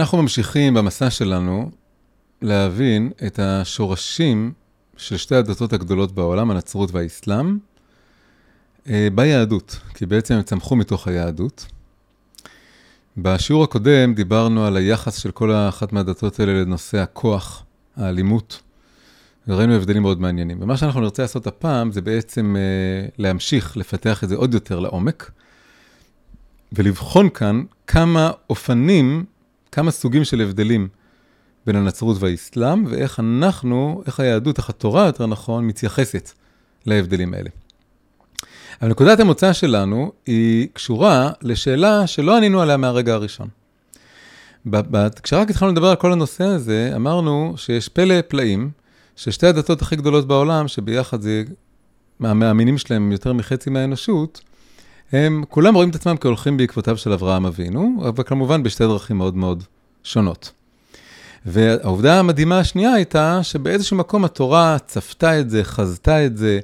אנחנו ממשיכים במסע שלנו להבין את השורשים של שתי הדתות הגדולות בעולם, הנצרות והאסלאם, אה, ביהדות, כי בעצם הם צמחו מתוך היהדות. בשיעור הקודם דיברנו על היחס של כל אחת מהדתות האלה לנושא הכוח, האלימות, וראינו הבדלים מאוד מעניינים. ומה שאנחנו נרצה לעשות הפעם זה בעצם אה, להמשיך לפתח את זה עוד יותר לעומק, ולבחון כאן כמה אופנים, כמה סוגים של הבדלים בין הנצרות והאסלאם, ואיך אנחנו, איך היהדות, איך התורה, יותר נכון, מתייחסת להבדלים האלה. אבל נקודת המוצא שלנו היא קשורה לשאלה שלא ענינו עליה מהרגע הראשון. כשרק התחלנו לדבר על כל הנושא הזה, אמרנו שיש פלא פלאים, ששתי הדתות הכי גדולות בעולם, שביחד זה, המאמינים שלהם יותר מחצי מהאנושות, הם כולם רואים את עצמם כהולכים בעקבותיו של אברהם אבינו, אבל כמובן בשתי דרכים מאוד מאוד שונות. והעובדה המדהימה השנייה הייתה שבאיזשהו מקום התורה צפתה את זה, חזתה את זה,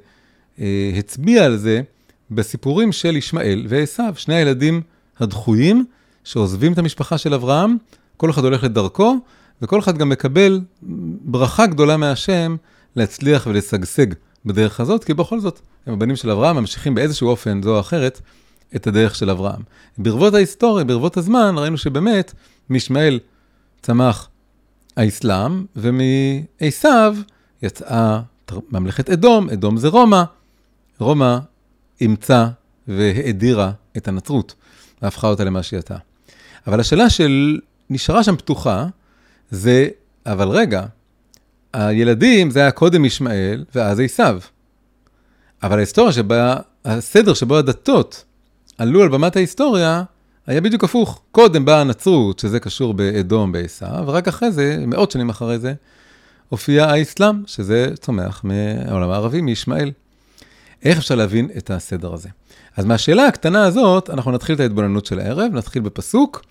אה, הצביעה על זה בסיפורים של ישמעאל ועשו, שני הילדים הדחויים שעוזבים את המשפחה של אברהם, כל אחד הולך לדרכו, וכל אחד גם מקבל ברכה גדולה מהשם להצליח ולשגשג בדרך הזאת, כי בכל זאת, הם הבנים של אברהם, ממשיכים באיזשהו אופן, זו או אחרת, את הדרך של אברהם. ברבות ההיסטוריה, ברבות הזמן, ראינו שבאמת, מישמעאל צמח האסלאם, ומעשיו יצאה ממלכת אדום, אדום זה רומא, רומא אימצה והאדירה את הנצרות, והפכה אותה למה שהיא הייתה. אבל השאלה של נשארה שם פתוחה, זה, אבל רגע, הילדים זה היה קודם ישמעאל ואז עשיו. אבל ההיסטוריה שבה, הסדר שבו הדתות עלו על במת ההיסטוריה, היה בדיוק הפוך. קודם באה הנצרות, שזה קשור באדום, בעשיו, ורק אחרי זה, מאות שנים אחרי זה, הופיע האסלאם, שזה צומח מהעולם הערבי, מישמעאל. איך אפשר להבין את הסדר הזה? אז מהשאלה הקטנה הזאת, אנחנו נתחיל את ההתבוננות של הערב, נתחיל בפסוק,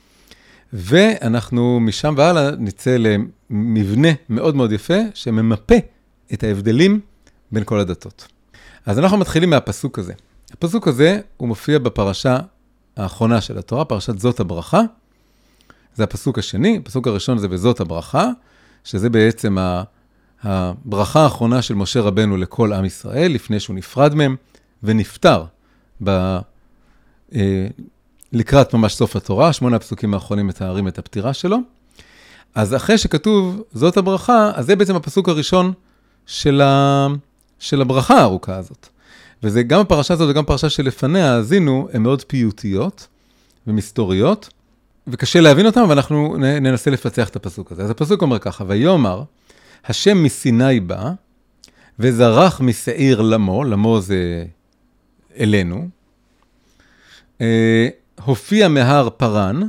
ואנחנו משם והלאה נצא למבנה מאוד מאוד יפה, שממפה את ההבדלים בין כל הדתות. אז אנחנו מתחילים מהפסוק הזה. הפסוק הזה, הוא מופיע בפרשה האחרונה של התורה, פרשת זאת הברכה. זה הפסוק השני, הפסוק הראשון זה בזאת הברכה, שזה בעצם הברכה האחרונה של משה רבנו לכל עם ישראל, לפני שהוא נפרד מהם ונפטר ב... אה, לקראת ממש סוף התורה, שמונה הפסוקים האחרונים מתארים את הפטירה שלו. אז אחרי שכתוב זאת הברכה, אז זה בעצם הפסוק הראשון של, ה... של הברכה הארוכה הזאת. וזה גם הפרשה הזאת וגם הפרשה שלפניה, האזינו, הן מאוד פיוטיות ומסתוריות, וקשה להבין אותן, אבל אנחנו ננסה לפצח את הפסוק הזה. אז הפסוק אומר ככה, ויאמר, השם מסיני בא, וזרח משעיר למו, למו זה אלינו, אה, הופיע מהר פרן,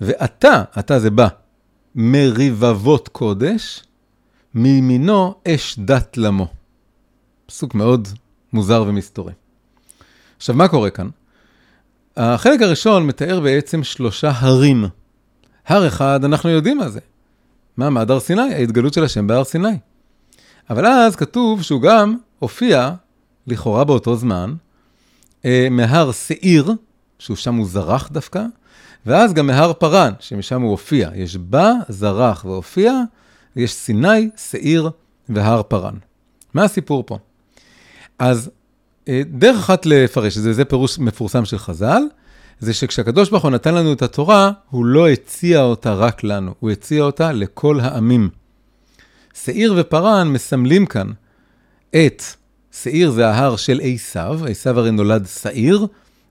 ואתה, אתה זה בא, מרבבות קודש, מימינו אש דת למו. פסוק מאוד מוזר ומסתורי. עכשיו, מה קורה כאן? החלק הראשון מתאר בעצם שלושה הרים. הר אחד, אנחנו יודעים מה זה. מה, מעד הר סיני? ההתגלות של השם בהר סיני. אבל אז כתוב שהוא גם הופיע, לכאורה באותו זמן, אה, מהר שעיר, שהוא שם הוא זרח דווקא, ואז גם מהר פרן, שמשם הוא הופיע. יש בה, זרח והופיע, ויש סיני, שעיר והר פרן. מה הסיפור פה? אז אה, דרך אחת לפרש את זה, זה פירוש מפורסם של חז"ל, זה שכשהקדוש ברוך הוא נתן לנו את התורה, הוא לא הציע אותה רק לנו, הוא הציע אותה לכל העמים. שעיר ופרן מסמלים כאן את, שעיר זה ההר של עשיו, עשיו הרי נולד שעיר,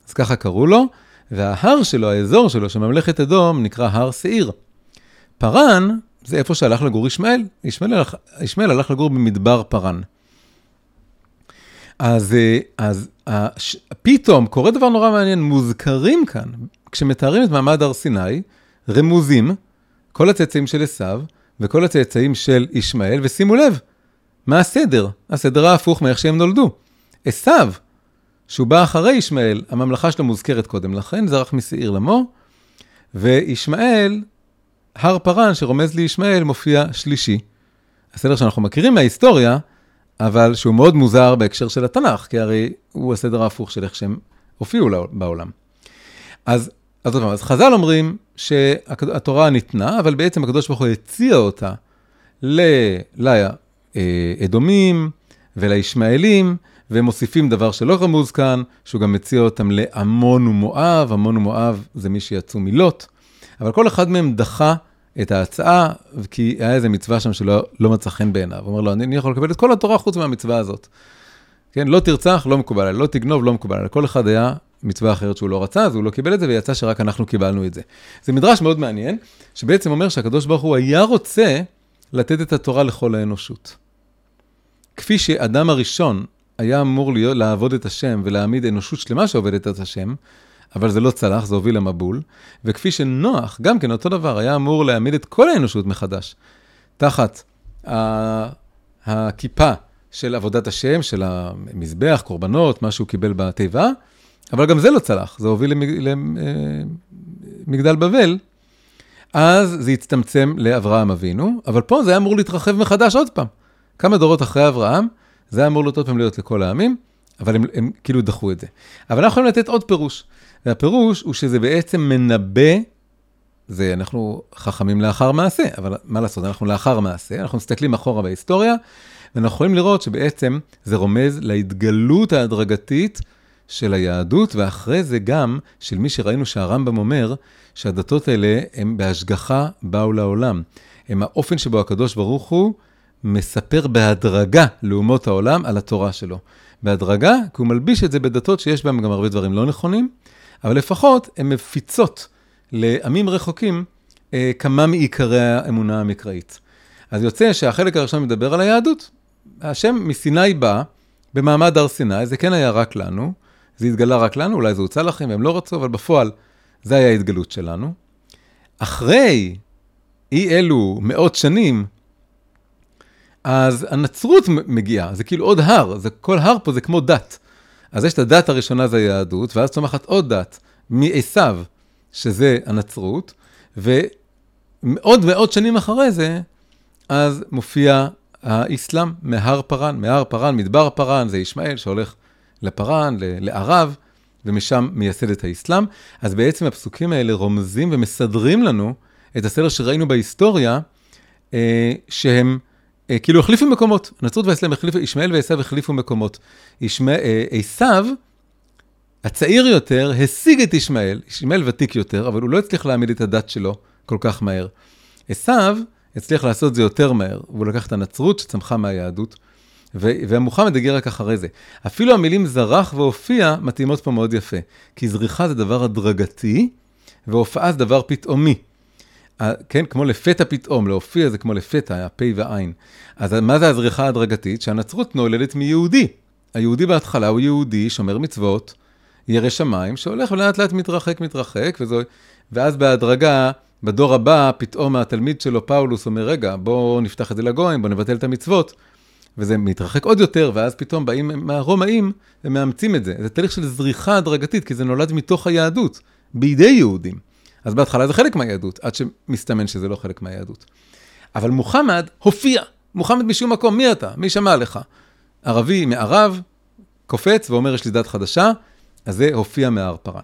אז ככה קראו לו, וההר שלו, האזור שלו, של ממלכת אדום, נקרא הר שעיר. פרן זה איפה שהלך לגור ישמעאל, ישמעאל הלך, הלך לגור במדבר פרן. אז, אה, אז הש, פתאום קורה דבר נורא מעניין, מוזכרים כאן, כשמתארים את מעמד הר סיני, רמוזים, כל הצאצאים של עשיו וכל הצאצאים של ישמעאל, ושימו לב, מה הסדר? הסדר ההפוך מאיך שהם נולדו. עשיו, שהוא בא אחרי ישמעאל, הממלכה שלו מוזכרת קודם לכן, זרח משעיר למו, וישמעאל, הר פרן שרומז לישמעאל, מופיע שלישי. הסדר שאנחנו מכירים מההיסטוריה, אבל שהוא מאוד מוזר בהקשר של התנ"ך, כי הרי הוא הסדר ההפוך של איך שהם הופיעו בעולם. אז אז עוד אז חז"ל אומרים שהתורה ניתנה, אבל בעצם הקדוש ברוך הוא הציע אותה לאדומים ולישמעאלים, והם מוסיפים דבר שלא רמוז כאן, שהוא גם מציע אותם לעמון ומואב, עמון ומואב זה מי שיצאו מלוט, אבל כל אחד מהם דחה את ההצעה, כי היה איזה מצווה שם שלא לא מצא חן בעיניו. הוא אומר לו, אני יכול לקבל את כל התורה חוץ מהמצווה הזאת. כן, לא תרצח, לא מקובל עליי, לא תגנוב, לא מקובל עליי. כל אחד היה מצווה אחרת שהוא לא רצה, אז הוא לא קיבל את זה, ויצא שרק אנחנו קיבלנו את זה. זה מדרש מאוד מעניין, שבעצם אומר שהקדוש ברוך הוא היה רוצה לתת את התורה לכל האנושות. כפי שאדם הראשון היה אמור להיות, לעבוד את השם ולהעמיד אנושות שלמה שעובדת את השם, אבל זה לא צלח, זה הוביל למבול. וכפי שנוח, גם כן אותו דבר, היה אמור להעמיד את כל האנושות מחדש, תחת הכיפה של עבודת השם, של המזבח, קורבנות, מה שהוא קיבל בתיבה, אבל גם זה לא צלח, זה הוביל למגדל בבל. אז זה הצטמצם לאברהם אבינו, אבל פה זה היה אמור להתרחב מחדש עוד פעם. כמה דורות אחרי אברהם, זה היה אמור להיות עוד פעם להיות לכל העמים, אבל הם, הם כאילו דחו את זה. אבל אנחנו יכולים לתת עוד פירוש, והפירוש הוא שזה בעצם מנבא, זה אנחנו חכמים לאחר מעשה, אבל מה לעשות, אנחנו לאחר מעשה, אנחנו מסתכלים אחורה בהיסטוריה, ואנחנו יכולים לראות שבעצם זה רומז להתגלות ההדרגתית של היהדות, ואחרי זה גם של מי שראינו שהרמב"ם אומר, שהדתות האלה הם בהשגחה באו לעולם. הם האופן שבו הקדוש ברוך הוא מספר בהדרגה לאומות העולם על התורה שלו. בהדרגה, כי הוא מלביש את זה בדתות שיש בהן גם הרבה דברים לא נכונים, אבל לפחות הן מפיצות לעמים רחוקים אה, כמה מעיקרי האמונה המקראית. אז יוצא שהחלק הראשון מדבר על היהדות. השם מסיני בא במעמד הר סיני, זה כן היה רק לנו, זה התגלה רק לנו, אולי זה הוצא לכם והם לא רצו, אבל בפועל זה היה ההתגלות שלנו. אחרי אי אלו מאות שנים, אז הנצרות מגיעה, זה כאילו עוד הר, זה, כל הר פה זה כמו דת. אז יש את הדת הראשונה, זה היהדות, ואז צומחת עוד דת, מעשיו, שזה הנצרות, ומאוד מאות שנים אחרי זה, אז מופיע האסלאם מהר פארן, מהר פארן, מדבר פארן, זה ישמעאל שהולך לפארן, לערב, ומשם מייסד את האסלאם. אז בעצם הפסוקים האלה רומזים ומסדרים לנו את הסדר שראינו בהיסטוריה, אה, שהם כאילו החליפו מקומות. הנצרות והאסלאם החליפו, ישמעאל ועשיו החליפו מקומות. אה, עשיו, הצעיר יותר, השיג את ישמעאל, ישמעאל ותיק יותר, אבל הוא לא הצליח להעמיד את הדת שלו כל כך מהר. עשיו הצליח לעשות זה יותר מהר, והוא לקח את הנצרות שצמחה מהיהדות, ומוחמד הגיע רק אחרי זה. אפילו המילים זרח והופיע מתאימות פה מאוד יפה, כי זריחה זה דבר הדרגתי, והופעה זה דבר פתאומי. כן, כמו לפתע פתאום, להופיע זה כמו לפתע, הפ' והעין. אז מה זה הזריחה ההדרגתית? שהנצרות נולדת מיהודי. היהודי בהתחלה הוא יהודי, שומר מצוות, ירא שמיים, שהולך ולאט לאט מתרחק, מתרחק, וזו... ואז בהדרגה, בדור הבא, פתאום התלמיד שלו, פאולוס, אומר, רגע, בואו נפתח את זה לגויים, בואו נבטל את המצוות. וזה מתרחק עוד יותר, ואז פתאום באים מהרומאים ומאמצים את זה. זה תהליך של זריחה הדרגתית, כי זה נולד מתוך היהדות, בידי יהודים. אז בהתחלה זה חלק מהיהדות, עד שמסתמן שזה לא חלק מהיהדות. אבל מוחמד הופיע, מוחמד משום מקום, מי אתה? מי שמע לך? ערבי מערב, קופץ ואומר, יש לי דת חדשה, אז זה הופיע מהר פרן.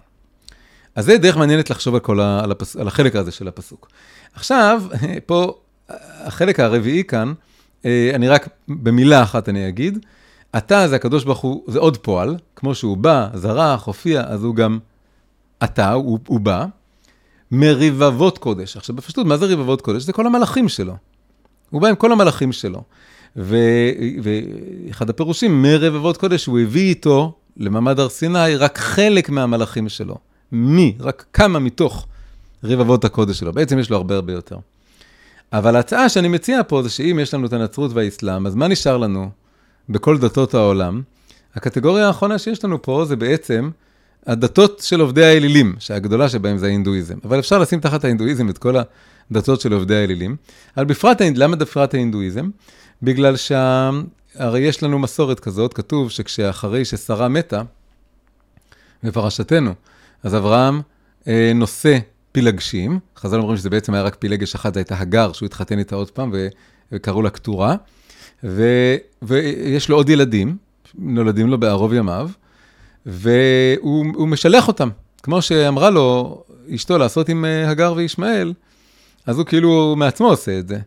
אז זה דרך מעניינת לחשוב על, כל ה, על, הפס, על החלק הזה של הפסוק. עכשיו, פה, החלק הרביעי כאן, אה, אני רק במילה אחת אני אגיד, אתה זה הקדוש ברוך הוא, זה עוד פועל, כמו שהוא בא, זרח, הופיע, אז הוא גם אתה, הוא, הוא בא. מרבבות קודש. עכשיו, בפשטות, מה זה רבבות קודש? זה כל המלאכים שלו. הוא בא עם כל המלאכים שלו. ו... ואחד הפירושים, מרבבות קודש, הוא הביא איתו למעמד הר סיני רק חלק מהמלאכים שלו. מי? רק כמה מתוך רבבות הקודש שלו. בעצם יש לו הרבה הרבה יותר. אבל ההצעה שאני מציע פה זה שאם יש לנו את הנצרות והאסלאם, אז מה נשאר לנו בכל דתות העולם? הקטגוריה האחרונה שיש לנו פה זה בעצם הדתות של עובדי האלילים, שהגדולה שבהם זה ההינדואיזם. אבל אפשר לשים תחת ההינדואיזם את כל הדתות של עובדי האלילים. אבל בפרט, למה בפרט ההינדואיזם? בגלל שהרי יש לנו מסורת כזאת, כתוב שכשאחרי ששרה מתה, בפרשתנו, אז אברהם אה, נושא פילגשים, חז"ל אומרים שזה בעצם היה רק פילגש אחת, זו הייתה הגר, שהוא התחתן איתה עוד פעם, וקראו לה קטורה, ויש לו עוד ילדים, נולדים לו בערוב ימיו, והוא משלח אותם. כמו שאמרה לו אשתו לעשות עם אה, הגר וישמעאל, אז הוא כאילו מעצמו עושה את זה.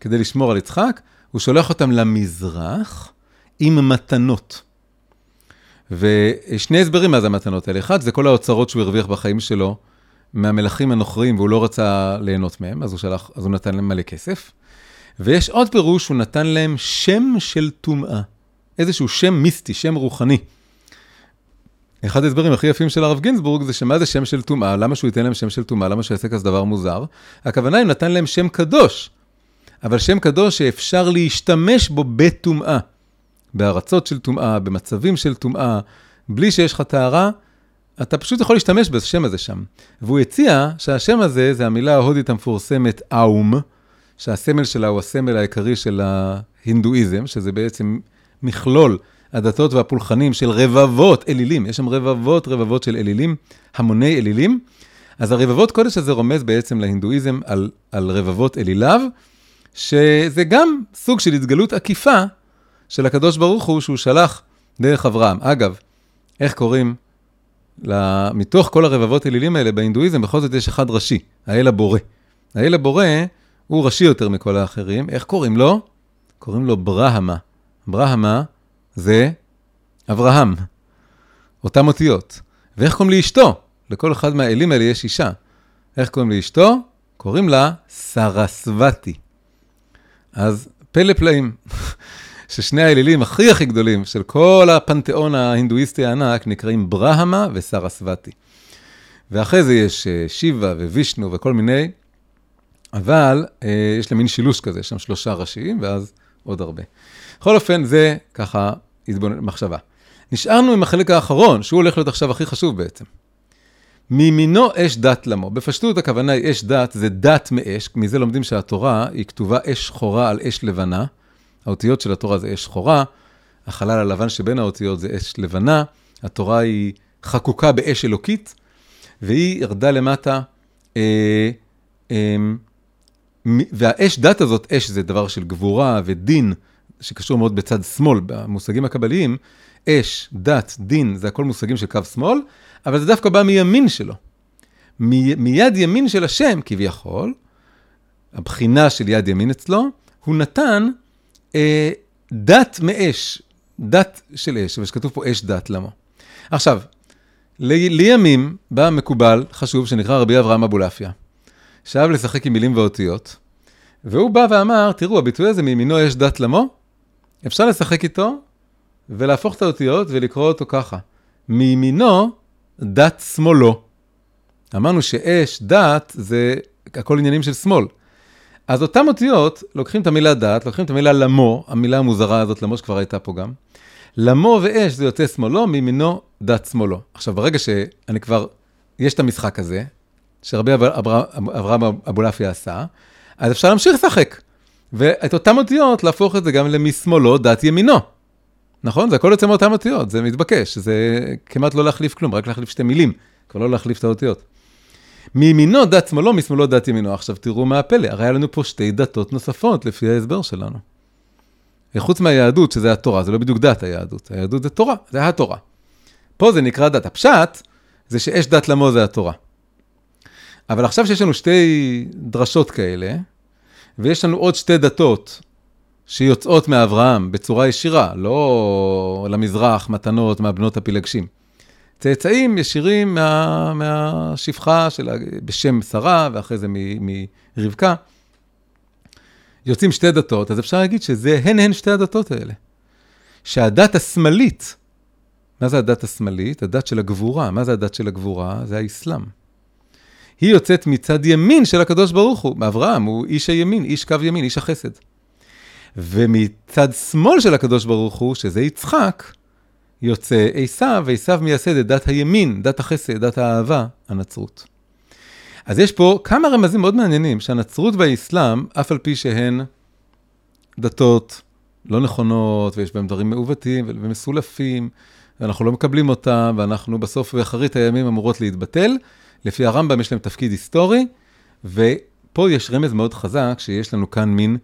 כדי לשמור על יצחק, הוא שולח אותם למזרח עם מתנות. ושני הסברים מה זה המתנות האלה. אחד, זה כל האוצרות שהוא הרוויח בחיים שלו מהמלכים הנוכרים, והוא לא רצה ליהנות מהם, אז הוא, שלח, אז הוא נתן להם מלא כסף. ויש עוד פירוש, הוא נתן להם שם של טומאה. איזשהו שם מיסטי, שם רוחני. אחד ההסברים הכי יפים של הרב גינזבורג זה שמה זה שם של טומאה, למה שהוא ייתן להם שם של טומאה, למה שהוא יעשה כזה דבר מוזר? הכוונה היא נתן להם שם קדוש, אבל שם קדוש שאפשר להשתמש בו בטומאה. בארצות של טומאה, במצבים של טומאה, בלי שיש לך טהרה, אתה פשוט יכול להשתמש בשם הזה שם. והוא הציע שהשם הזה זה המילה ההודית המפורסמת אאום, שהסמל שלה הוא הסמל העיקרי של ההינדואיזם, שזה בעצם מכלול הדתות והפולחנים של רבבות אלילים, יש שם רבבות רבבות של אלילים, המוני אלילים. אז הרבבות קודש הזה רומז בעצם להינדואיזם על, על רבבות אליליו, שזה גם סוג של התגלות עקיפה של הקדוש ברוך הוא שהוא שלח דרך אברהם. אגב, איך קוראים? מתוך כל הרבבות אלילים האלה בהינדואיזם, בכל זאת יש אחד ראשי, האל הבורא. האל הבורא הוא ראשי יותר מכל האחרים. איך קוראים לו? קוראים לו ברהמה. ברהמה זה אברהם, אותם אותיות. ואיך קוראים לאשתו? לכל אחד מהאלים האלה יש אישה. איך קוראים לאשתו? קוראים לה סרסבתי. אז פלא פלאים, ששני האלילים הכי הכי גדולים של כל הפנתיאון ההינדואיסטי הענק נקראים ברהמה וסרסבתי. ואחרי זה יש אה, שיבה ווישנו וכל מיני, אבל אה, יש להם מין שילוש כזה, יש שם שלושה ראשיים ואז עוד הרבה. בכל אופן, זה ככה מחשבה. נשארנו עם החלק האחרון, שהוא הולך להיות עכשיו הכי חשוב בעצם. מימינו אש דת למו. בפשטות הכוונה היא אש דת, זה דת מאש, מזה לומדים שהתורה היא כתובה אש שחורה על אש לבנה. האותיות של התורה זה אש שחורה, החלל הלבן שבין האותיות זה אש לבנה, התורה היא חקוקה באש אלוקית, והיא ירדה למטה, אה, אה, והאש דת הזאת, אש זה דבר של גבורה ודין, שקשור מאוד בצד שמאל, במושגים הקבליים, אש, דת, דין, זה הכל מושגים של קו שמאל, אבל זה דווקא בא מימין שלו. מ- מיד ימין של השם, כביכול, הבחינה של יד ימין אצלו, הוא נתן אה, דת מאש, דת של אש, ושכתוב פה אש דת למה. עכשיו, לי, לימים בא מקובל חשוב שנקרא רבי אברהם אבולעפיה, שאהב לשחק עם מילים ואותיות, והוא בא ואמר, תראו, הביטוי הזה מימינו אש דת למו, אפשר לשחק איתו ולהפוך את האותיות ולקרוא אותו ככה. מימינו דת שמאלו. אמרנו שאש, דת, זה הכל עניינים של שמאל. אז אותם אותיות, לוקחים את המילה דת, לוקחים את המילה למו, המילה המוזרה הזאת, למו שכבר הייתה פה גם. למו ואש זה יוצא שמאלו, מימינו דת שמאלו. עכשיו, ברגע שאני כבר, יש את המשחק הזה, שרבי אברהם אבולעפיה עשה, אז אפשר להמשיך לשחק. ואת אותם אותיות, להפוך את זה גם למשמאלו דת ימינו. נכון? זה הכל יוצא מאותן אותיות, זה מתבקש, זה כמעט לא להחליף כלום, רק להחליף שתי מילים, כבר לא להחליף את האותיות. מימינו דת שמאלו, משמאלו דת ימינו. עכשיו תראו מה הפלא, הרי היה לנו פה שתי דתות נוספות לפי ההסבר שלנו. חוץ מהיהדות, שזה התורה, זה לא בדיוק דת היהדות, היהדות זה תורה, זה התורה. פה זה נקרא דת. הפשט זה שאש דת למו זה התורה. אבל עכשיו שיש לנו שתי דרשות כאלה, ויש לנו עוד שתי דתות שיוצאות מאברהם בצורה ישירה, לא למזרח, מתנות מהבנות הפילגשים. צאצאים ישירים מה, מהשפחה של, בשם שרה, ואחרי זה מרבקה. יוצאים שתי דתות, אז אפשר להגיד שזה הן הן שתי הדתות האלה. שהדת השמאלית, מה זה הדת השמאלית? הדת של הגבורה. מה זה הדת של הגבורה? זה האסלאם. היא יוצאת מצד ימין של הקדוש ברוך הוא. אברהם הוא איש הימין, איש קו ימין, איש החסד. ומצד שמאל של הקדוש ברוך הוא, שזה יצחק, יוצא עשיו, ועשיו מייסד את דת הימין, דת החסד, דת האהבה, הנצרות. אז יש פה כמה רמזים מאוד מעניינים, שהנצרות והאסלאם, אף על פי שהן דתות לא נכונות, ויש בהן דברים מעוותים ומסולפים, ואנחנו לא מקבלים אותם, ואנחנו בסוף באחרית הימים אמורות להתבטל, לפי הרמב"ם יש להם תפקיד היסטורי, ופה יש רמז מאוד חזק, שיש לנו כאן מין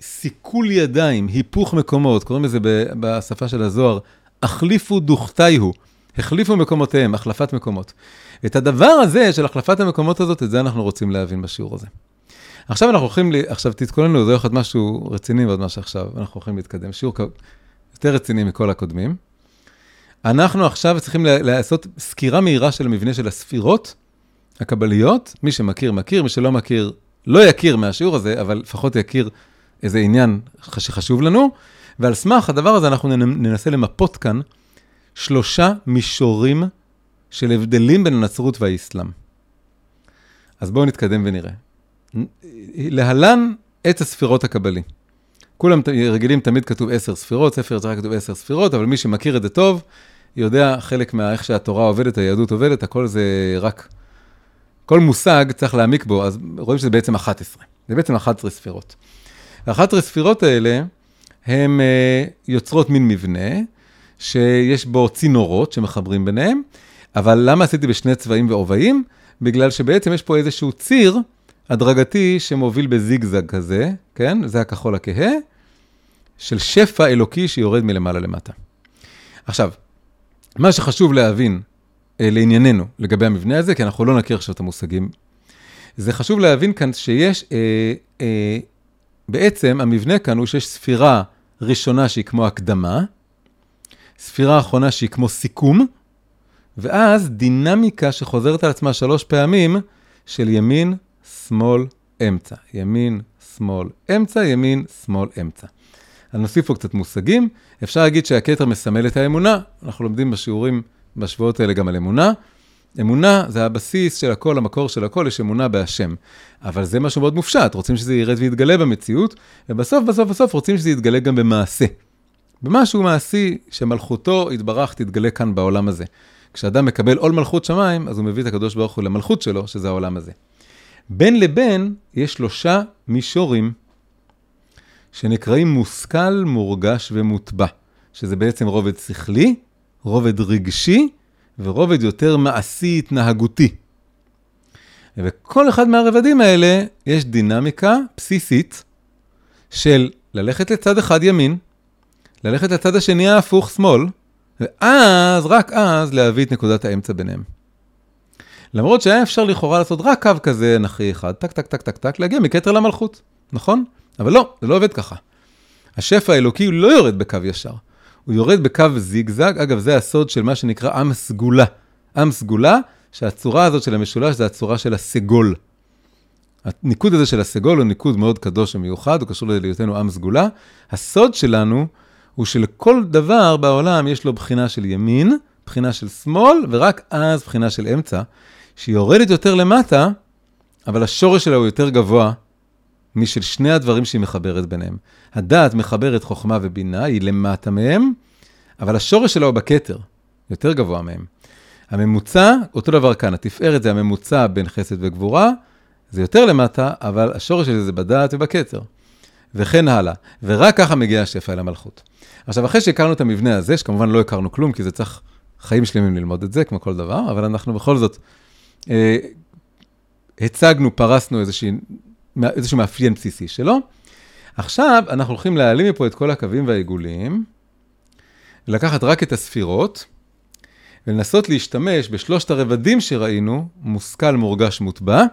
סיכול ידיים, היפוך מקומות, קוראים לזה בשפה של הזוהר, החליפו דוכתיהו. החליפו מקומותיהם, החלפת מקומות. את הדבר הזה של החלפת המקומות הזאת, את זה אנחנו רוצים להבין בשיעור הזה. עכשיו אנחנו הולכים, לי, עכשיו תתכוננו, זה הולך להיות משהו רציני ועוד משהו עכשיו, אנחנו הולכים להתקדם. שיעור יותר רציני מכל הקודמים. אנחנו עכשיו צריכים לעשות סקירה מהירה של המבנה של הספירות הקבליות. מי שמכיר, מכיר, מי שלא מכיר, לא יכיר מהשיעור הזה, אבל לפחות יכיר איזה עניין שחשוב לנו. ועל סמך הדבר הזה אנחנו ננסה למפות כאן שלושה מישורים של הבדלים בין הנצרות והאסלאם. אז בואו נתקדם ונראה. להלן עת הספירות הקבלי. כולם רגילים, תמיד כתוב עשר ספירות, ספר יצחק כתוב עשר ספירות, אבל מי שמכיר את זה טוב, יודע חלק מאיך שהתורה עובדת, היהדות עובדת, הכל זה רק... כל מושג צריך להעמיק בו, אז רואים שזה בעצם 11. זה בעצם 11 ספירות. ה-11 ספירות האלה, הן uh, יוצרות מין מבנה, שיש בו צינורות שמחברים ביניהם, אבל למה עשיתי בשני צבעים ועובעים? בגלל שבעצם יש פה איזשהו ציר הדרגתי שמוביל בזיגזג כזה, כן? זה הכחול הכהה, של שפע אלוקי שיורד מלמעלה למטה. עכשיו, מה שחשוב להבין אה, לענייננו לגבי המבנה הזה, כי אנחנו לא נכיר עכשיו את המושגים, זה חשוב להבין כאן שיש, אה, אה, בעצם המבנה כאן הוא שיש ספירה ראשונה שהיא כמו הקדמה, ספירה אחרונה שהיא כמו סיכום, ואז דינמיקה שחוזרת על עצמה שלוש פעמים של ימין, שמאל, אמצע. ימין, שמאל, אמצע, ימין, שמאל, אמצע. אז נוסיף פה קצת מושגים. אפשר להגיד שהכתר מסמל את האמונה. אנחנו לומדים בשיעורים, בשבועות האלה גם על אמונה. אמונה זה הבסיס של הכל, המקור של הכל, יש אמונה בהשם. אבל זה משהו מאוד מופשט, רוצים שזה ירד ויתגלה במציאות, ובסוף, בסוף, בסוף רוצים שזה יתגלה גם במעשה. במשהו מעשי שמלכותו יתברך תתגלה כאן בעולם הזה. כשאדם מקבל עול מלכות שמיים, אז הוא מביא את הקדוש ברוך הוא למלכות שלו, שזה העולם הזה. בין לבין יש שלושה מישורים שנקראים מושכל, מורגש ומוטבע, שזה בעצם רובד שכלי, רובד רגשי ורובד יותר מעשי התנהגותי. וכל אחד מהרבדים האלה יש דינמיקה בסיסית של ללכת לצד אחד ימין, ללכת לצד השני ההפוך שמאל, ואז, רק אז, להביא את נקודת האמצע ביניהם. למרות שהיה אפשר לכאורה לעשות רק קו כזה אנכי אחד, טק, טק, טק, טק, טק, להגיע מכתר למלכות, נכון? אבל לא, זה לא עובד ככה. השפע האלוקי לא יורד בקו ישר, הוא יורד בקו זיגזג, אגב, זה הסוד של מה שנקרא עם סגולה. עם סגולה, שהצורה הזאת של המשולש זה הצורה של הסגול. הניקוד הזה של הסגול הוא ניקוד מאוד קדוש ומיוחד, הוא קשור להיותנו עם סגולה. הסוד שלנו הוא שלכל דבר בעולם יש לו בחינה של ימין, בחינה של שמאל, ורק אז בחינה של אמצע. שהיא יורדת יותר למטה, אבל השורש שלה הוא יותר גבוה משל שני הדברים שהיא מחברת ביניהם. הדעת מחברת חוכמה ובינה, היא למטה מהם, אבל השורש שלה הוא בכתר, יותר גבוה מהם. הממוצע, אותו דבר כאן, התפארת זה הממוצע בין חסד וגבורה, זה יותר למטה, אבל השורש של זה בדעת ובכתר. וכן הלאה. ורק ככה מגיע השפע אל המלכות. עכשיו, אחרי שהכרנו את המבנה הזה, שכמובן לא הכרנו כלום, כי זה צריך חיים שלמים ללמוד את זה, כמו כל דבר, אבל אנחנו בכל זאת הצגנו, פרסנו איזושהי, איזשהו מאפיין בסיסי שלו. עכשיו אנחנו הולכים להעלים מפה את כל הקווים והעיגולים, ולקחת רק את הספירות, ולנסות להשתמש בשלושת הרבדים שראינו, מושכל, מורגש, מוטבע,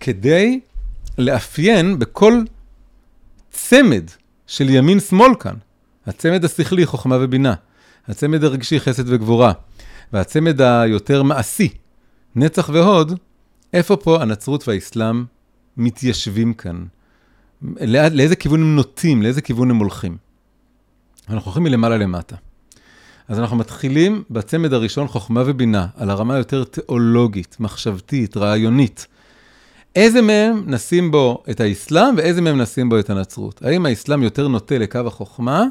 כדי לאפיין בכל צמד של ימין-שמאל כאן, הצמד השכלי, חוכמה ובינה, הצמד הרגשי, חסד וגבורה, והצמד היותר מעשי, נצח והוד, איפה פה הנצרות והאסלאם מתיישבים כאן? לא, לאיזה כיוון הם נוטים, לאיזה כיוון הם הולכים? אנחנו הולכים מלמעלה למטה. אז אנחנו מתחילים בצמד הראשון, חוכמה ובינה, על הרמה יותר תיאולוגית, מחשבתית, רעיונית. איזה מהם נשים בו את האסלאם ואיזה מהם נשים בו את הנצרות? האם האסלאם יותר נוטה לקו החוכמה?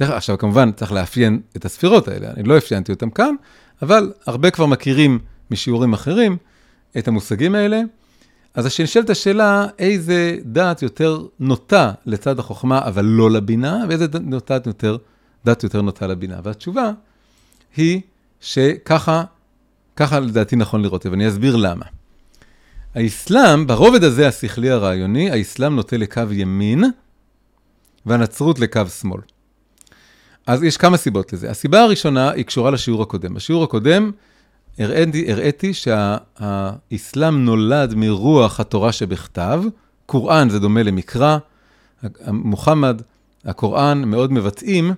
עכשיו, כמובן, צריך לאפיין את הספירות האלה, אני לא אפיינתי אותם כאן, אבל הרבה כבר מכירים משיעורים אחרים את המושגים האלה. אז נשאלת השאלה, איזה דעת יותר נוטה לצד החוכמה, אבל לא לבינה, ואיזה דעת יותר, דעת יותר נוטה לבינה. והתשובה היא שככה, ככה לדעתי נכון לראות, ואני אסביר למה. האסלאם, ברובד הזה השכלי הרעיוני, האסלאם נוטה לקו ימין, והנצרות לקו שמאל. אז יש כמה סיבות לזה. הסיבה הראשונה היא קשורה לשיעור הקודם. בשיעור הקודם הראיתי, הראיתי שהאסלאם נולד מרוח התורה שבכתב, קוראן זה דומה למקרא, מוחמד, הקוראן מאוד מבטאים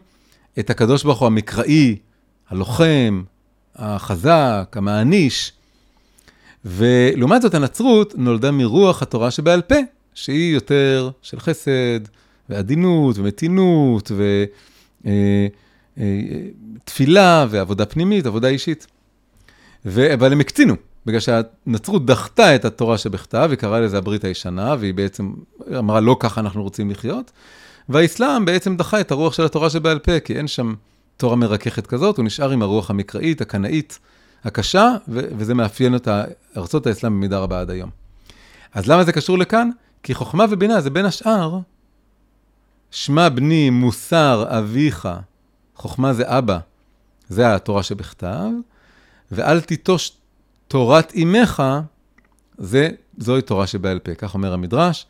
את הקדוש ברוך הוא המקראי, הלוחם, החזק, המעניש. ולעומת זאת הנצרות נולדה מרוח התורה שבעל פה, שהיא יותר של חסד ועדינות ומתינות ותפילה אה, אה, ועבודה פנימית, עבודה אישית. אבל הם הקצינו, בגלל שהנצרות דחתה את התורה שבכתב, היא קראה לזה הברית הישנה, והיא בעצם אמרה, לא ככה אנחנו רוצים לחיות. והאסלאם בעצם דחה את הרוח של התורה שבעל פה, כי אין שם תורה מרככת כזאת, הוא נשאר עם הרוח המקראית, הקנאית, הקשה, ו- וזה מאפיין את ארצות האסלאם במידה רבה עד היום. אז למה זה קשור לכאן? כי חוכמה ובינה זה בין השאר, שמע בני מוסר אביך, חוכמה זה אבא, זה התורה שבכתב, ואל תיטוש תורת אמך, זה, זוהי תורה שבעל פה, כך אומר המדרש,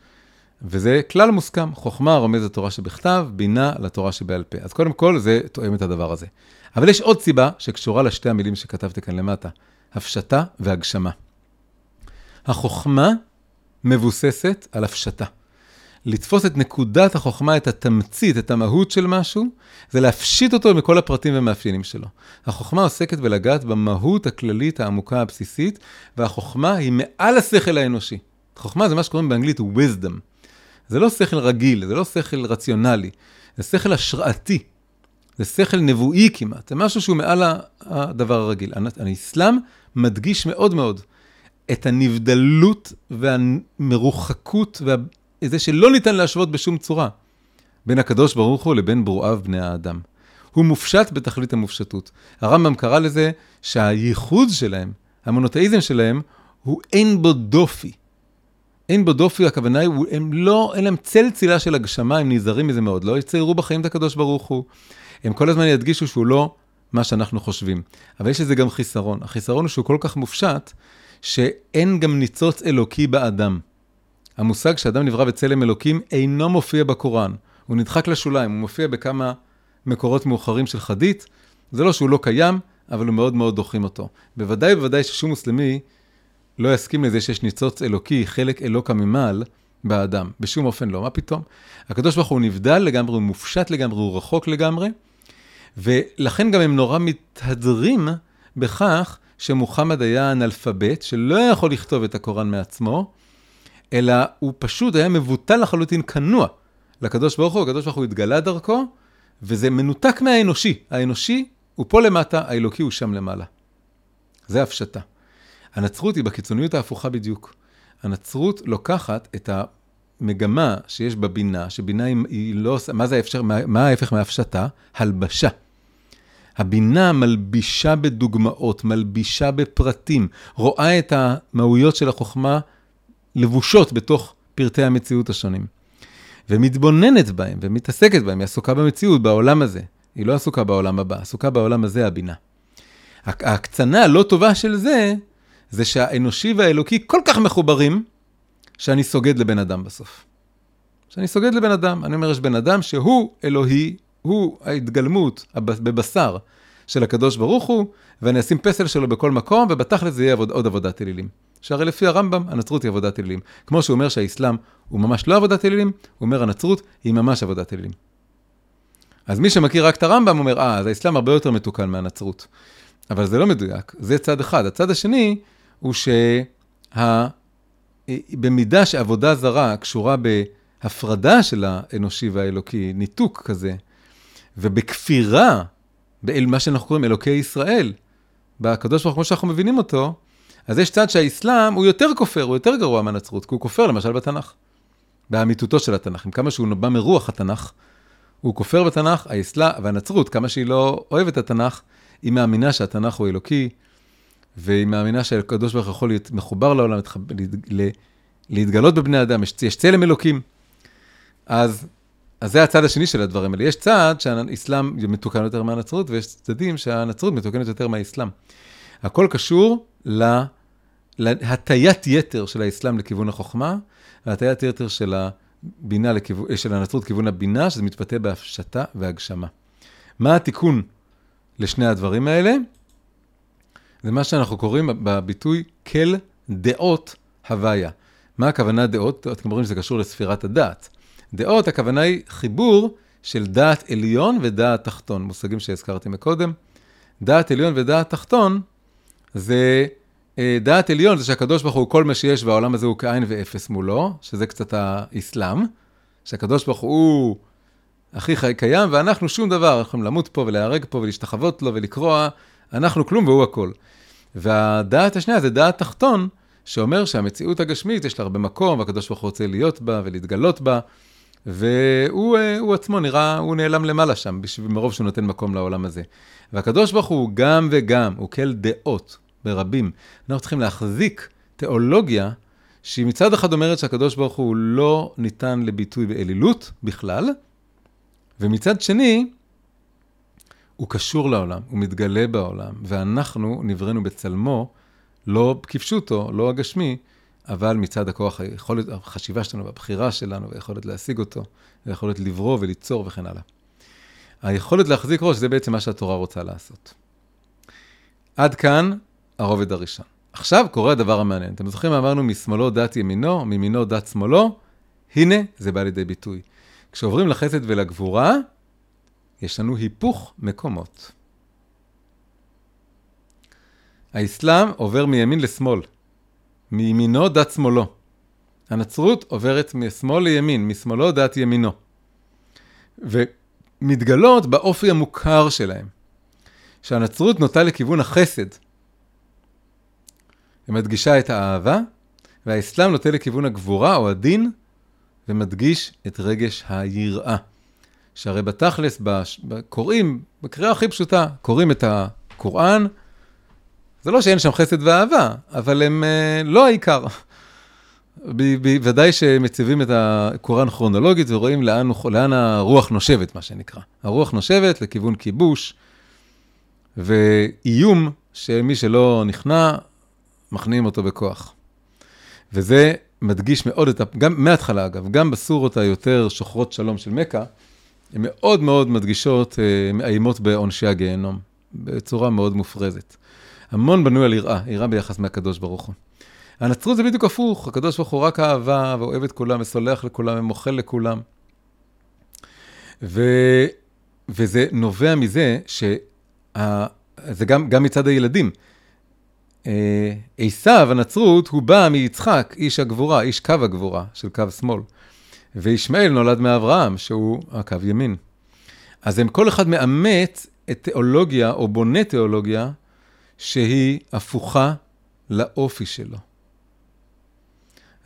וזה כלל מוסכם, חוכמה רומז לתורה שבכתב, בינה לתורה שבעל פה. אז קודם כל, זה תואם את הדבר הזה. אבל יש עוד סיבה שקשורה לשתי המילים שכתבתי כאן למטה, הפשטה והגשמה. החוכמה מבוססת על הפשטה. לתפוס את נקודת החוכמה, את התמצית, את המהות של משהו, זה להפשיט אותו מכל הפרטים והמאפיינים שלו. החוכמה עוסקת בלגעת במהות הכללית העמוקה הבסיסית, והחוכמה היא מעל השכל האנושי. חוכמה זה מה שקוראים באנגלית wisdom. זה לא שכל רגיל, זה לא שכל רציונלי, זה שכל השראתי. זה שכל נבואי כמעט, זה משהו שהוא מעל הדבר הרגיל. האסלאם מדגיש מאוד מאוד את הנבדלות והמרוחקות וזה שלא ניתן להשוות בשום צורה בין הקדוש ברוך הוא לבין ברואיו בני האדם. הוא מופשט בתכלית המופשטות. הרמב"ם קרא לזה שהייחוד שלהם, המונותאיזם שלהם, הוא אין בו דופי. אין בו דופי, הכוונה היא, הם לא, אין להם צל צילה של הגשמה, הם נזהרים מזה מאוד, לא יציירו בחיים את הקדוש ברוך הוא. הם כל הזמן ידגישו שהוא לא מה שאנחנו חושבים. אבל יש לזה גם חיסרון. החיסרון הוא שהוא כל כך מופשט, שאין גם ניצוץ אלוקי באדם. המושג שאדם נברא בצלם אלוקים אינו מופיע בקוראן. הוא נדחק לשוליים, הוא מופיע בכמה מקורות מאוחרים של חדית. זה לא שהוא לא קיים, אבל הוא מאוד מאוד דוחים אותו. בוודאי ובוודאי ששום מוסלמי לא יסכים לזה שיש ניצוץ אלוקי, חלק אלוקא ממעל, באדם. בשום אופן לא, מה פתאום? הקדוש ברוך הוא נבדל לגמרי, הוא מופשט לגמרי, הוא רחוק לגמרי, ולכן גם הם נורא מתהדרים בכך שמוחמד היה אנאלפבית, שלא יכול לכתוב את הקוראן מעצמו, אלא הוא פשוט היה מבוטל לחלוטין, כנוע לקדוש ברוך הוא, הקדוש ברוך הוא התגלה דרכו, וזה מנותק מהאנושי. האנושי הוא פה למטה, האלוקי הוא שם למעלה. זה הפשטה. הנצרות היא בקיצוניות ההפוכה בדיוק. הנצרות לוקחת את המגמה שיש בבינה, שבינה היא לא מה זה האפשר, מה, מה ההפך מהפשטה? הלבשה. הבינה מלבישה בדוגמאות, מלבישה בפרטים, רואה את המהויות של החוכמה לבושות בתוך פרטי המציאות השונים. ומתבוננת בהם ומתעסקת בהם, היא עסוקה במציאות, בעולם הזה. היא לא עסוקה בעולם הבא, עסוקה בעולם הזה, הבינה. ההקצנה הלא טובה של זה, זה שהאנושי והאלוקי כל כך מחוברים, שאני סוגד לבן אדם בסוף. שאני סוגד לבן אדם. אני אומר, יש בן אדם שהוא אלוהי, הוא ההתגלמות בבשר של הקדוש ברוך הוא, ואני אשים פסל שלו בכל מקום, ובתכל'ס זה יהיה עוד עבודת אלילים. שהרי לפי הרמב"ם, הנצרות היא עבודת אלילים. כמו שהוא אומר שהאסלאם הוא ממש לא עבודת אלילים, הוא אומר הנצרות היא ממש עבודת אלילים. אז מי שמכיר רק את הרמב"ם אומר, אה, אז האסלאם הרבה יותר מתוקן מהנצרות. אבל זה לא מדויק, זה צד אחד. הצד השני הוא שבמידה שעבודה זרה קשורה בהפרדה של האנושי והאלוקי, ניתוק כזה, ובכפירה, במה שאנחנו קוראים אלוקי ישראל, בקדוש ברוך הוא, כמו שאנחנו מבינים אותו, אז יש צד שהאסלאם הוא יותר כופר, הוא יותר גרוע מהנצרות, כי הוא כופר למשל בתנ"ך, באמיתותו של התנ"ך. עם כמה שהוא בא מרוח התנ"ך, הוא כופר בתנ"ך, האסלאם והנצרות, כמה שהיא לא אוהבת את התנ"ך, היא מאמינה שהתנ"ך הוא אלוקי, והיא מאמינה שהקדוש ברוך יכול להיות מחובר לעולם, להתגלות בבני אדם, יש, יש צלם אלוקים. אז, אז זה הצד השני של הדברים האלה. יש צד שהאסלאם מתוקן יותר מהנצרות, ויש צדדים שהנצרות מתוקנת יותר מהאסלאם. הכל קשור להטיית יתר של האסלאם לכיוון החוכמה, והטיית יתר של, הבינה לכיוון, של הנצרות לכיוון הבינה, שזה מתבטא בהפשטה והגשמה. מה התיקון לשני הדברים האלה? זה מה שאנחנו קוראים בביטוי כל דעות הוויה. מה הכוונה דעות? אתם רואים שזה קשור לספירת הדעת. דעות, הכוונה היא חיבור של דעת עליון ודעת תחתון, מושגים שהזכרתי מקודם. דעת עליון ודעת תחתון זה, אה, דעת עליון זה שהקדוש ברוך הוא כל מה שיש והעולם הזה הוא כאין ואפס מולו, שזה קצת האסלאם, שהקדוש ברוך הוא הכי חי קיים ואנחנו שום דבר, אנחנו יכולים למות פה ולהיהרג פה ולהשתחוות לו ולקרוע, אנחנו כלום והוא הכל. והדעת השנייה זה דעת תחתון, שאומר שהמציאות הגשמית יש לה הרבה מקום, והקדוש ברוך הוא רוצה להיות בה ולהתגלות בה, והוא אה, עצמו נראה, הוא נעלם למעלה שם, מרוב שהוא נותן מקום לעולם הזה. והקדוש ברוך הוא גם וגם, הוא כל דעות ברבים. אנחנו צריכים להחזיק תיאולוגיה שהיא מצד אחד אומרת שהקדוש ברוך הוא לא ניתן לביטוי באלילות בכלל, ומצד שני, הוא קשור לעולם, הוא מתגלה בעולם, ואנחנו נבראנו בצלמו, לא כפשוטו, לא הגשמי, אבל מצד הכוח, היכולת, החשיבה שלנו והבחירה שלנו, והיכולת להשיג אותו, והיכולת לברוא וליצור וכן הלאה. היכולת להחזיק ראש, זה בעצם מה שהתורה רוצה לעשות. עד כאן הרובד הראשון. עכשיו קורה הדבר המעניין. אתם זוכרים, אמרנו משמאלו דת ימינו, מימינו דת שמאלו? הנה, זה בא לידי ביטוי. כשעוברים לחסד ולגבורה, יש לנו היפוך מקומות. האסלאם עובר מימין לשמאל, מימינו דת שמאלו. הנצרות עוברת משמאל לימין, משמאלו דת ימינו. ומתגלות באופי המוכר שלהם, שהנצרות נוטה לכיוון החסד. מדגישה את האהבה, והאסלאם נוטה לכיוון הגבורה או הדין, ומדגיש את רגש היראה. שהרי בתכלס, קוראים, בקריאה הכי פשוטה, קוראים את הקוראן, זה לא שאין שם חסד ואהבה, אבל הם uh, לא העיקר. בוודאי שמציבים את הקוראן כרונולוגית ורואים לאן, לאן הרוח נושבת, מה שנקרא. הרוח נושבת לכיוון כיבוש ואיום שמי שלא נכנע, מכניעים אותו בכוח. וזה מדגיש מאוד את ה... גם מההתחלה אגב, גם בסורות היותר שוחרות שלום של מכה, הן מאוד מאוד מדגישות, אה, מאיימות בעונשי הגיהנום, בצורה מאוד מופרזת. המון בנוי על יראה, יראה ביחס מהקדוש ברוך הוא. הנצרות זה בדיוק הפוך, הקדוש ברוך הוא רק אהבה, ואוהב את כולם, וסולח לכולם, ומוחל לכולם. ו... וזה נובע מזה שה... זה גם, גם מצד הילדים. אה, עשיו, הנצרות, הוא בא מיצחק, איש הגבורה, איש קו הגבורה, של קו שמאל. וישמעאל נולד מאברהם, שהוא הקו ימין. אז הם כל אחד מאמץ את תיאולוגיה, או בונה תיאולוגיה, שהיא הפוכה לאופי שלו.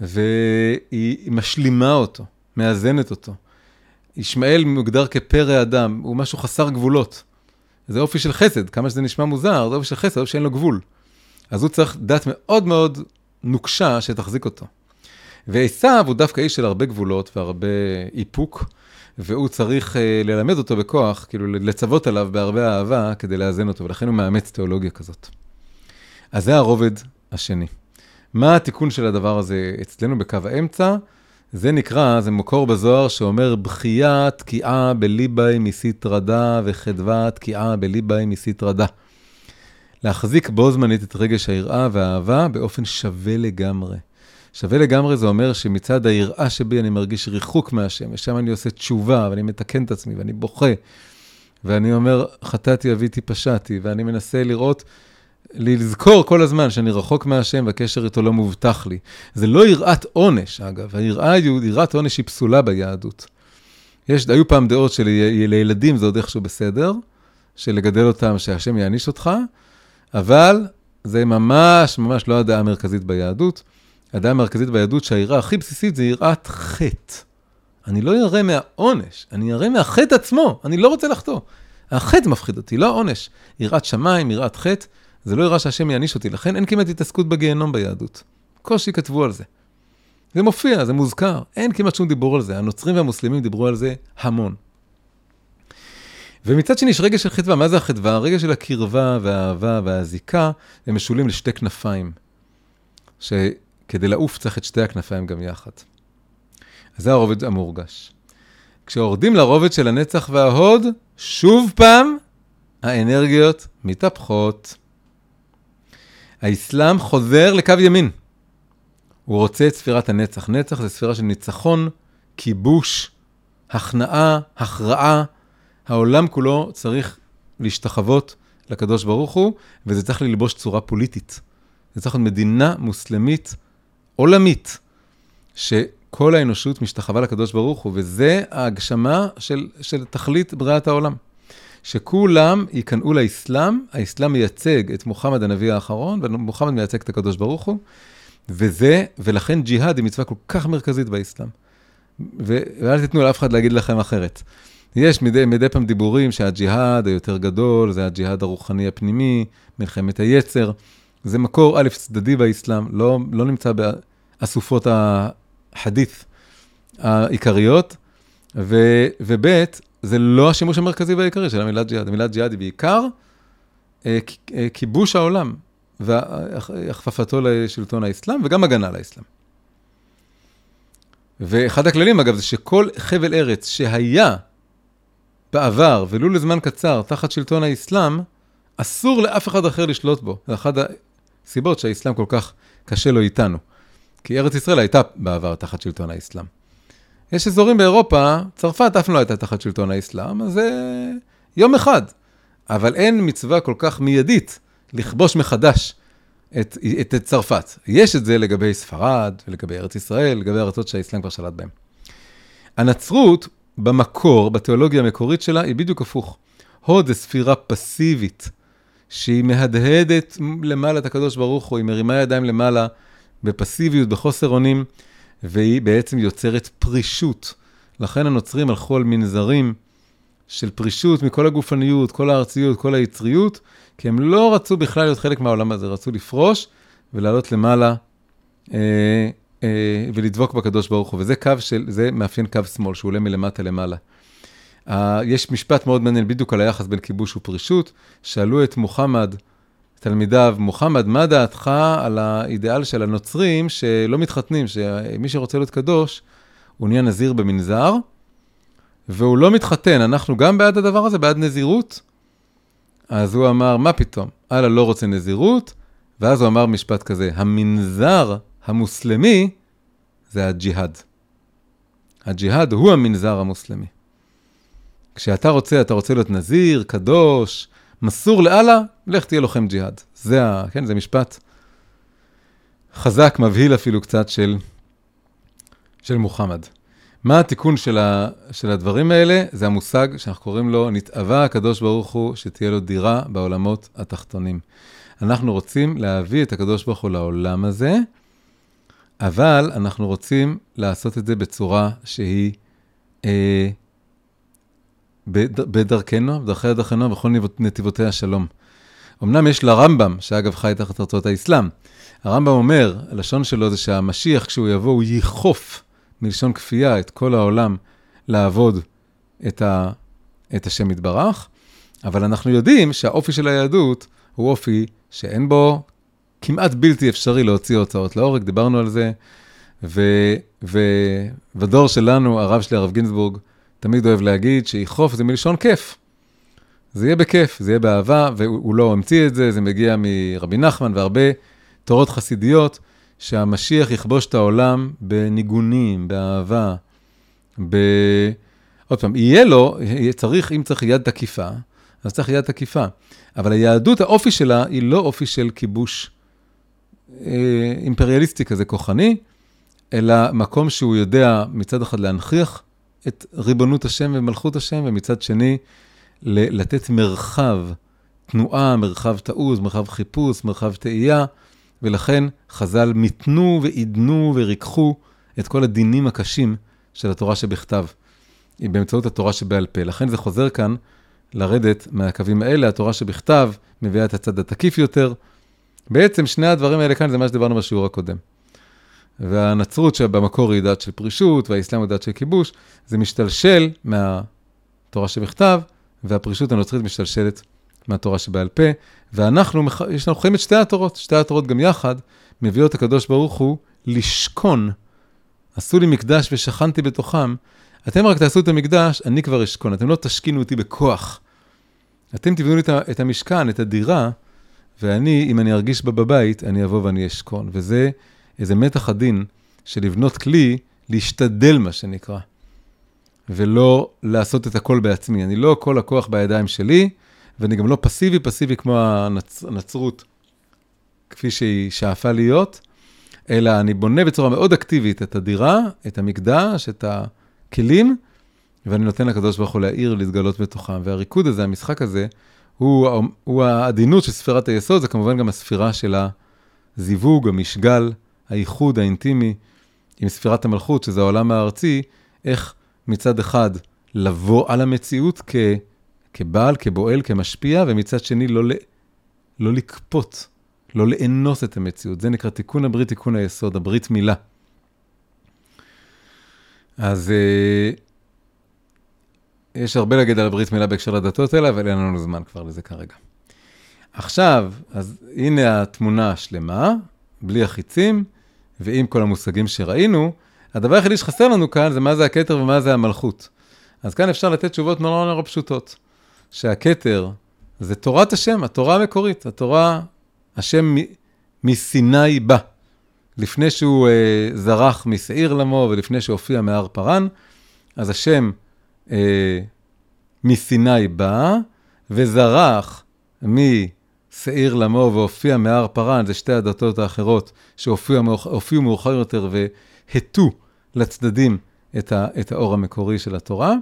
והיא משלימה אותו, מאזנת אותו. ישמעאל מוגדר כפרא אדם, הוא משהו חסר גבולות. זה אופי של חסד, כמה שזה נשמע מוזר, זה אופי של חסד, אופי שאין לו גבול. אז הוא צריך דת מאוד מאוד נוקשה שתחזיק אותו. ועשיו הוא דווקא איש של הרבה גבולות והרבה איפוק, והוא צריך uh, ללמד אותו בכוח, כאילו לצוות עליו בהרבה אהבה כדי לאזן אותו, ולכן הוא מאמץ תיאולוגיה כזאת. אז זה הרובד השני. מה התיקון של הדבר הזה אצלנו בקו האמצע? זה נקרא, זה מקור בזוהר שאומר, בכייה תקיעה בליבאי מסיתרא דא וחדווה תקיעה בליבאי מסיתרא דא. להחזיק בו זמנית את רגש היראה והאהבה באופן שווה לגמרי. שווה לגמרי זה אומר שמצד היראה שבי אני מרגיש ריחוק מהשם, ושם אני עושה תשובה, ואני מתקן את עצמי, ואני בוכה, ואני אומר, חטאתי, אביתי, פשעתי, ואני מנסה לראות, לזכור כל הזמן שאני רחוק מהשם והקשר איתו לא מובטח לי. זה לא יראת עונש, אגב, היראה, יראת עונש היא פסולה ביהדות. יש, היו פעם דעות שלילדים זה עוד איכשהו בסדר, שלגדל אותם, שהשם יעניש אותך, אבל זה ממש ממש לא הדעה המרכזית ביהדות. הדעה המרכזית ביהדות שהיראה הכי בסיסית זה יראת חטא. אני לא ירא מהעונש, אני ירא מהחטא עצמו, אני לא רוצה לחטוא. החטא מפחיד אותי, לא העונש. יראת שמיים, יראת חטא, זה לא יראה שהשם יעניש אותי, לכן אין כמעט התעסקות בגיהנום ביהדות. קושי כתבו על זה. זה מופיע, זה מוזכר, אין כמעט שום דיבור על זה. הנוצרים והמוסלמים דיברו על זה המון. ומצד שני יש רגע של חדווה, מה זה החדווה? הרגע של הקרבה והאהבה והזיקה, הם משולים לשתי כנפיים. שכדי לעוף צריך את שתי הכנפיים גם יחד. אז זה הרובד המורגש. כשיורדים לרובד של הנצח וההוד, שוב פעם, האנרגיות מתהפכות. האסלאם חוזר לקו ימין. הוא רוצה את ספירת הנצח. נצח זה ספירה של ניצחון, כיבוש, הכנעה, הכרעה. העולם כולו צריך להשתחוות לקדוש ברוך הוא, וזה צריך ללבוש צורה פוליטית. זה צריך להיות מדינה מוסלמית עולמית, שכל האנושות משתחווה לקדוש ברוך הוא, וזה ההגשמה של, של תכלית בריאת העולם. שכולם ייכנעו לאסלאם, האסלאם מייצג את מוחמד הנביא האחרון, ומוחמד מייצג את הקדוש ברוך הוא, וזה, ולכן ג'יהאד היא מצווה כל כך מרכזית באסלאם. ואל תיתנו לאף אחד להגיד לכם אחרת. יש מדי, מדי פעם דיבורים שהג'יהאד היותר גדול, זה הג'יהאד הרוחני הפנימי, מלחמת היצר. זה מקור א', צדדי באסלאם, לא, לא נמצא באסופות החדית' העיקריות, ו, וב', זה לא השימוש המרכזי והעיקרי של המילה ג'יהאד. המילה ג'יהאד היא בעיקר אה, אה, כיבוש העולם והכפפתו לשלטון האסלאם וגם הגנה על האסלאם. ואחד הכללים, אגב, זה שכל חבל ארץ שהיה בעבר, ולו לזמן קצר, תחת שלטון האסלאם, אסור לאף אחד אחר לשלוט בו. זה אחת הסיבות שהאסלאם כל כך קשה לו איתנו. כי ארץ ישראל הייתה בעבר תחת שלטון האסלאם. יש אזורים באירופה, צרפת אף לא הייתה תחת שלטון האסלאם, אז זה יום אחד. אבל אין מצווה כל כך מיידית לכבוש מחדש את, את, את צרפת. יש את זה לגבי ספרד ולגבי ארץ ישראל, לגבי ארצות שהאסלאם כבר שלט בהן. הנצרות, במקור, בתיאולוגיה המקורית שלה, היא בדיוק הפוך. הוד זה ספירה פסיבית, שהיא מהדהדת למעלה את הקדוש ברוך הוא, היא מרימה ידיים למעלה בפסיביות, בחוסר אונים. והיא בעצם יוצרת פרישות. לכן הנוצרים הלכו על מנזרים של פרישות מכל הגופניות, כל הארציות, כל היצריות, כי הם לא רצו בכלל להיות חלק מהעולם הזה, רצו לפרוש ולעלות למעלה אה, ולדבוק בקדוש ברוך הוא. וזה קו של, זה מאפיין קו שמאל, שהוא עולה מלמטה למעלה. אה, יש משפט מאוד מעניין בדיוק על היחס בין כיבוש ופרישות. שאלו את מוחמד, תלמידיו, מוחמד, מה דעתך על האידיאל של הנוצרים שלא מתחתנים, שמי שרוצה להיות קדוש, הוא נהיה נזיר במנזר, והוא לא מתחתן, אנחנו גם בעד הדבר הזה, בעד נזירות? אז הוא אמר, מה פתאום, אללה לא רוצה נזירות, ואז הוא אמר משפט כזה, המנזר המוסלמי זה הג'יהאד. הג'יהאד הוא המנזר המוסלמי. כשאתה רוצה, אתה רוצה להיות נזיר, קדוש, מסור לאללה, לך תהיה לוחם ג'יהאד. זה ה... כן, זה משפט חזק, מבהיל אפילו קצת של, של מוחמד. מה התיקון של, ה, של הדברים האלה? זה המושג שאנחנו קוראים לו, נתאווה הקדוש ברוך הוא, שתהיה לו דירה בעולמות התחתונים. אנחנו רוצים להביא את הקדוש ברוך הוא לעולם הזה, אבל אנחנו רוצים לעשות את זה בצורה שהיא אה, בדרכנו, בדרכי דרכנו, בכל נתיבותי השלום. אמנם יש לרמב"ם, שאגב חי תחת ארצות האסלאם, הרמב"ם אומר, הלשון שלו זה שהמשיח, כשהוא יבוא, הוא יכוף מלשון כפייה את כל העולם לעבוד את, ה, את השם יתברך, אבל אנחנו יודעים שהאופי של היהדות הוא אופי שאין בו כמעט בלתי אפשרי להוציא הוצאות להורג, דיברנו על זה, ו, ו, בדור שלנו, הרב שלי, הרב גינזבורג, תמיד אוהב להגיד שיכרוף זה מלשון כיף. זה יהיה בכיף, זה יהיה באהבה, והוא לא המציא את זה, זה מגיע מרבי נחמן והרבה תורות חסידיות, שהמשיח יכבוש את העולם בניגונים, באהבה, ב... עוד פעם, יהיה לו, צריך, אם צריך יד תקיפה, אז צריך יד תקיפה. אבל היהדות, האופי שלה, היא לא אופי של כיבוש אימפריאליסטי כזה כוחני, אלא מקום שהוא יודע מצד אחד להנכיח את ריבונות השם ומלכות השם, ומצד שני, לתת מרחב תנועה, מרחב תעוז, מרחב חיפוש, מרחב תהייה, ולכן חז"ל מיתנו ועידנו וריככו את כל הדינים הקשים של התורה שבכתב, באמצעות התורה שבעל פה. לכן זה חוזר כאן לרדת מהקווים האלה, התורה שבכתב מביאה את הצד התקיף יותר. בעצם שני הדברים האלה כאן זה מה שדיברנו בשיעור הקודם. והנצרות שבמקור היא דת של פרישות, והאסלאם הוא דת של כיבוש, זה משתלשל מהתורה שבכתב, והפרישות הנוצרית משתלשלת מהתורה שבעל פה, ואנחנו, יש לנו חיים את שתי התורות, שתי התורות גם יחד, מביאות הקדוש ברוך הוא לשכון עשו לי מקדש ושכנתי בתוכם, אתם רק תעשו את המקדש, אני כבר אשכון, אתם לא תשכינו אותי בכוח. אתם תבנו לי את המשכן, את הדירה, ואני, אם אני ארגיש בה בבית, אני אבוא ואני אשכון. וזה איזה מתח עדין של לבנות כלי, להשתדל, מה שנקרא, ולא לעשות את הכל בעצמי. אני לא כל הכוח בידיים שלי, ואני גם לא פסיבי, פסיבי כמו הנצ... הנצרות, כפי שהיא שאפה להיות, אלא אני בונה בצורה מאוד אקטיבית את הדירה, את המקדש, את הכלים, ואני נותן לקדוש ברוך הוא להעיר, להתגלות בתוכם. והריקוד הזה, המשחק הזה, הוא, הוא העדינות של ספירת היסוד, זה כמובן גם הספירה של הזיווג, המשגל, האיחוד האינטימי עם ספירת המלכות, שזה העולם הארצי, איך מצד אחד לבוא על המציאות כ, כבעל, כבועל, כמשפיע, ומצד שני לא, לא לקפוט, לא לאנוס את המציאות. זה נקרא תיקון הברית, תיקון היסוד, הברית מילה. אז אה, יש הרבה להגיד על הברית מילה בהקשר לדתות האלה, אבל אין לנו זמן כבר לזה כרגע. עכשיו, אז הנה התמונה השלמה, בלי החיצים, ועם כל המושגים שראינו. הדבר היחידי שחסר לנו כאן זה מה זה הכתר ומה זה המלכות. אז כאן אפשר לתת תשובות נורא נורא פשוטות. שהכתר זה תורת השם, התורה המקורית, התורה, השם מסיני בא. לפני שהוא אה, זרח משעיר למו ולפני שהופיע מהר פרן, אז השם אה, מסיני בא, וזרח משעיר למו והופיע מהר פרן, זה שתי הדתות האחרות שהופיעו מאוחר יותר והטו לצדדים את, ה, את האור המקורי של התורה.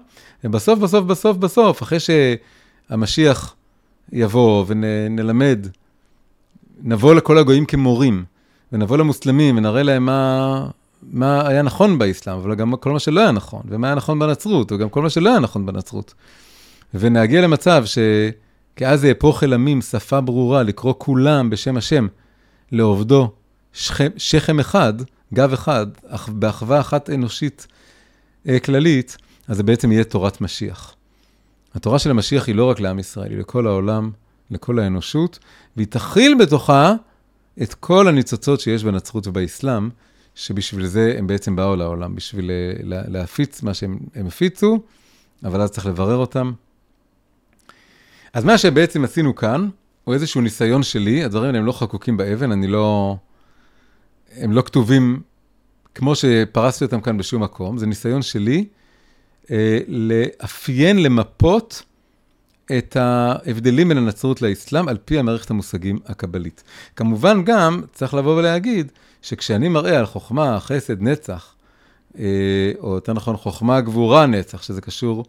ובסוף, בסוף, בסוף, בסוף, אחרי שהמשיח יבוא ונלמד, נבוא לכל הגויים כמורים, ונבוא למוסלמים ונראה להם מה, מה היה נכון באסלאם, אבל גם כל מה שלא היה נכון, ומה היה נכון בנצרות, וגם כל מה שלא היה נכון בנצרות. ונגיע למצב שכאז יהפוך אל עמים שפה ברורה, לקרוא כולם בשם השם, לעובדו שכם, שכם אחד, גב אחד, אך באחווה אחת אנושית אה, כללית, אז זה בעצם יהיה תורת משיח. התורה של המשיח היא לא רק לעם ישראל, היא לכל העולם, לכל האנושות, והיא תכיל בתוכה את כל הניצוצות שיש בנצרות ובאסלאם, שבשביל זה הם בעצם באו לעולם, בשביל אה, להפיץ מה שהם הפיצו, אבל אז צריך לברר אותם. אז מה שבעצם עשינו כאן, הוא איזשהו ניסיון שלי, הדברים האלה הם לא חקוקים באבן, אני לא... הם לא כתובים כמו שפרסתי אותם כאן בשום מקום, זה ניסיון שלי אה, לאפיין, למפות את ההבדלים בין הנצרות לאסלאם על פי המערכת המושגים הקבלית. כמובן גם צריך לבוא ולהגיד שכשאני מראה על חוכמה, חסד, נצח, אה, או יותר נכון חוכמה, גבורה, נצח, שזה קשור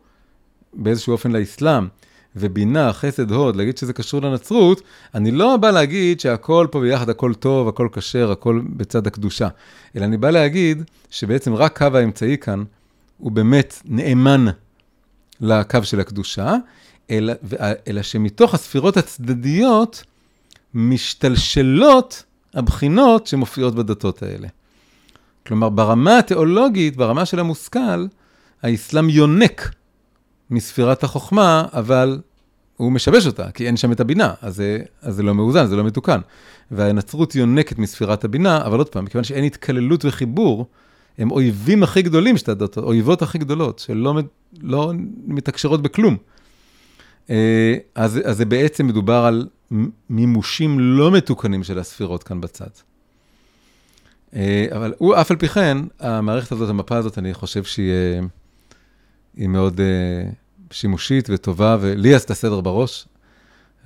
באיזשהו אופן לאסלאם, ובינה, חסד, הוד, להגיד שזה קשור לנצרות, אני לא בא להגיד שהכל פה ביחד, הכל טוב, הכל כשר, הכל בצד הקדושה, אלא אני בא להגיד שבעצם רק קו האמצעי כאן הוא באמת נאמן לקו של הקדושה, אלא, אלא שמתוך הספירות הצדדיות משתלשלות הבחינות שמופיעות בדתות האלה. כלומר, ברמה התיאולוגית, ברמה של המושכל, האסלאם יונק מספירת החוכמה, אבל הוא משבש אותה, כי אין שם את הבינה, אז זה, אז זה לא מאוזן, זה לא מתוקן. והנצרות יונקת מספירת הבינה, אבל עוד פעם, מכיוון שאין התקללות וחיבור, הם אויבים הכי גדולים של הדתות, אויבות הכי גדולות, שלא לא מתקשרות בכלום. אה, אז, זה בעצם מדובר על מימושים לא מתוקנים של הספירות כאן בצד. אה, אבל הוא, אף על פי כן, המערכת הזאת, המפה הזאת, אני חושב שהיא היא מאוד שימושית וטובה, ולי עשתה סדר בראש,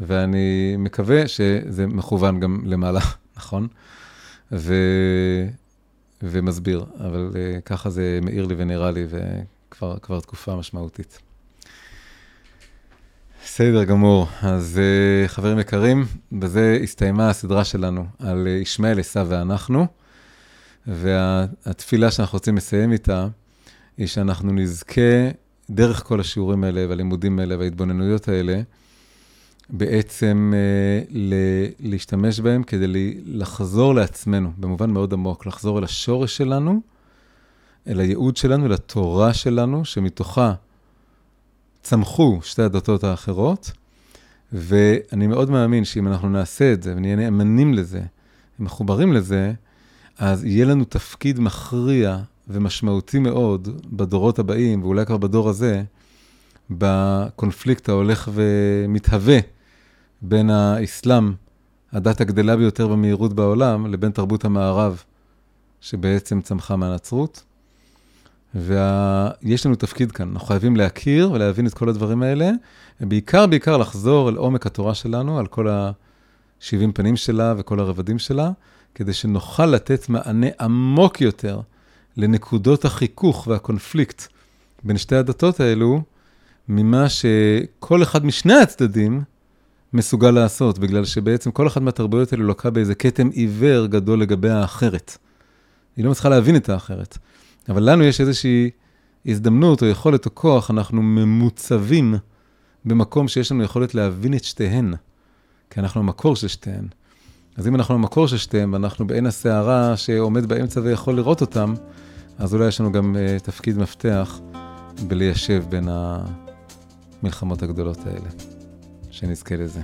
ואני מקווה שזה מכוון גם למעלה, נכון? ו... ומסביר, אבל ככה זה מאיר לי ונראה לי, וכבר תקופה משמעותית. בסדר גמור. אז uh, חברים יקרים, בזה הסתיימה הסדרה שלנו על uh, ישמעאל, עשו ואנחנו, והתפילה שאנחנו רוצים לסיים איתה, היא שאנחנו נזכה דרך כל השיעורים האלה והלימודים האלה וההתבוננויות האלה, בעצם uh, ל- להשתמש בהם כדי לחזור לעצמנו, במובן מאוד עמוק, לחזור אל השורש שלנו, אל הייעוד שלנו, לתורה שלנו, שמתוכה צמחו שתי הדתות האחרות, ואני מאוד מאמין שאם אנחנו נעשה את זה ונהיה נאמנים לזה, מחוברים לזה, אז יהיה לנו תפקיד מכריע ומשמעותי מאוד בדורות הבאים, ואולי כבר בדור הזה, בקונפליקט ההולך ומתהווה בין האסלאם, הדת הגדלה ביותר במהירות בעולם, לבין תרבות המערב, שבעצם צמחה מהנצרות. ויש לנו תפקיד כאן, אנחנו חייבים להכיר ולהבין את כל הדברים האלה, ובעיקר, בעיקר לחזור אל עומק התורה שלנו, על כל ה-70 פנים שלה וכל הרבדים שלה, כדי שנוכל לתת מענה עמוק יותר לנקודות החיכוך והקונפליקט בין שתי הדתות האלו, ממה שכל אחד משני הצדדים מסוגל לעשות, בגלל שבעצם כל אחת מהתרבויות האלו לוקה באיזה כתם עיוור גדול לגבי האחרת. היא לא מצליחה להבין את האחרת. אבל לנו יש איזושהי הזדמנות או יכולת או כוח, אנחנו ממוצבים במקום שיש לנו יכולת להבין את שתיהן, כי אנחנו המקור של שתיהן. אז אם אנחנו המקור של שתיהן, ואנחנו בעין הסערה שעומד באמצע ויכול לראות אותם, אז אולי יש לנו גם uh, תפקיד מפתח בליישב בין המלחמות הגדולות האלה. שנזכה לזה.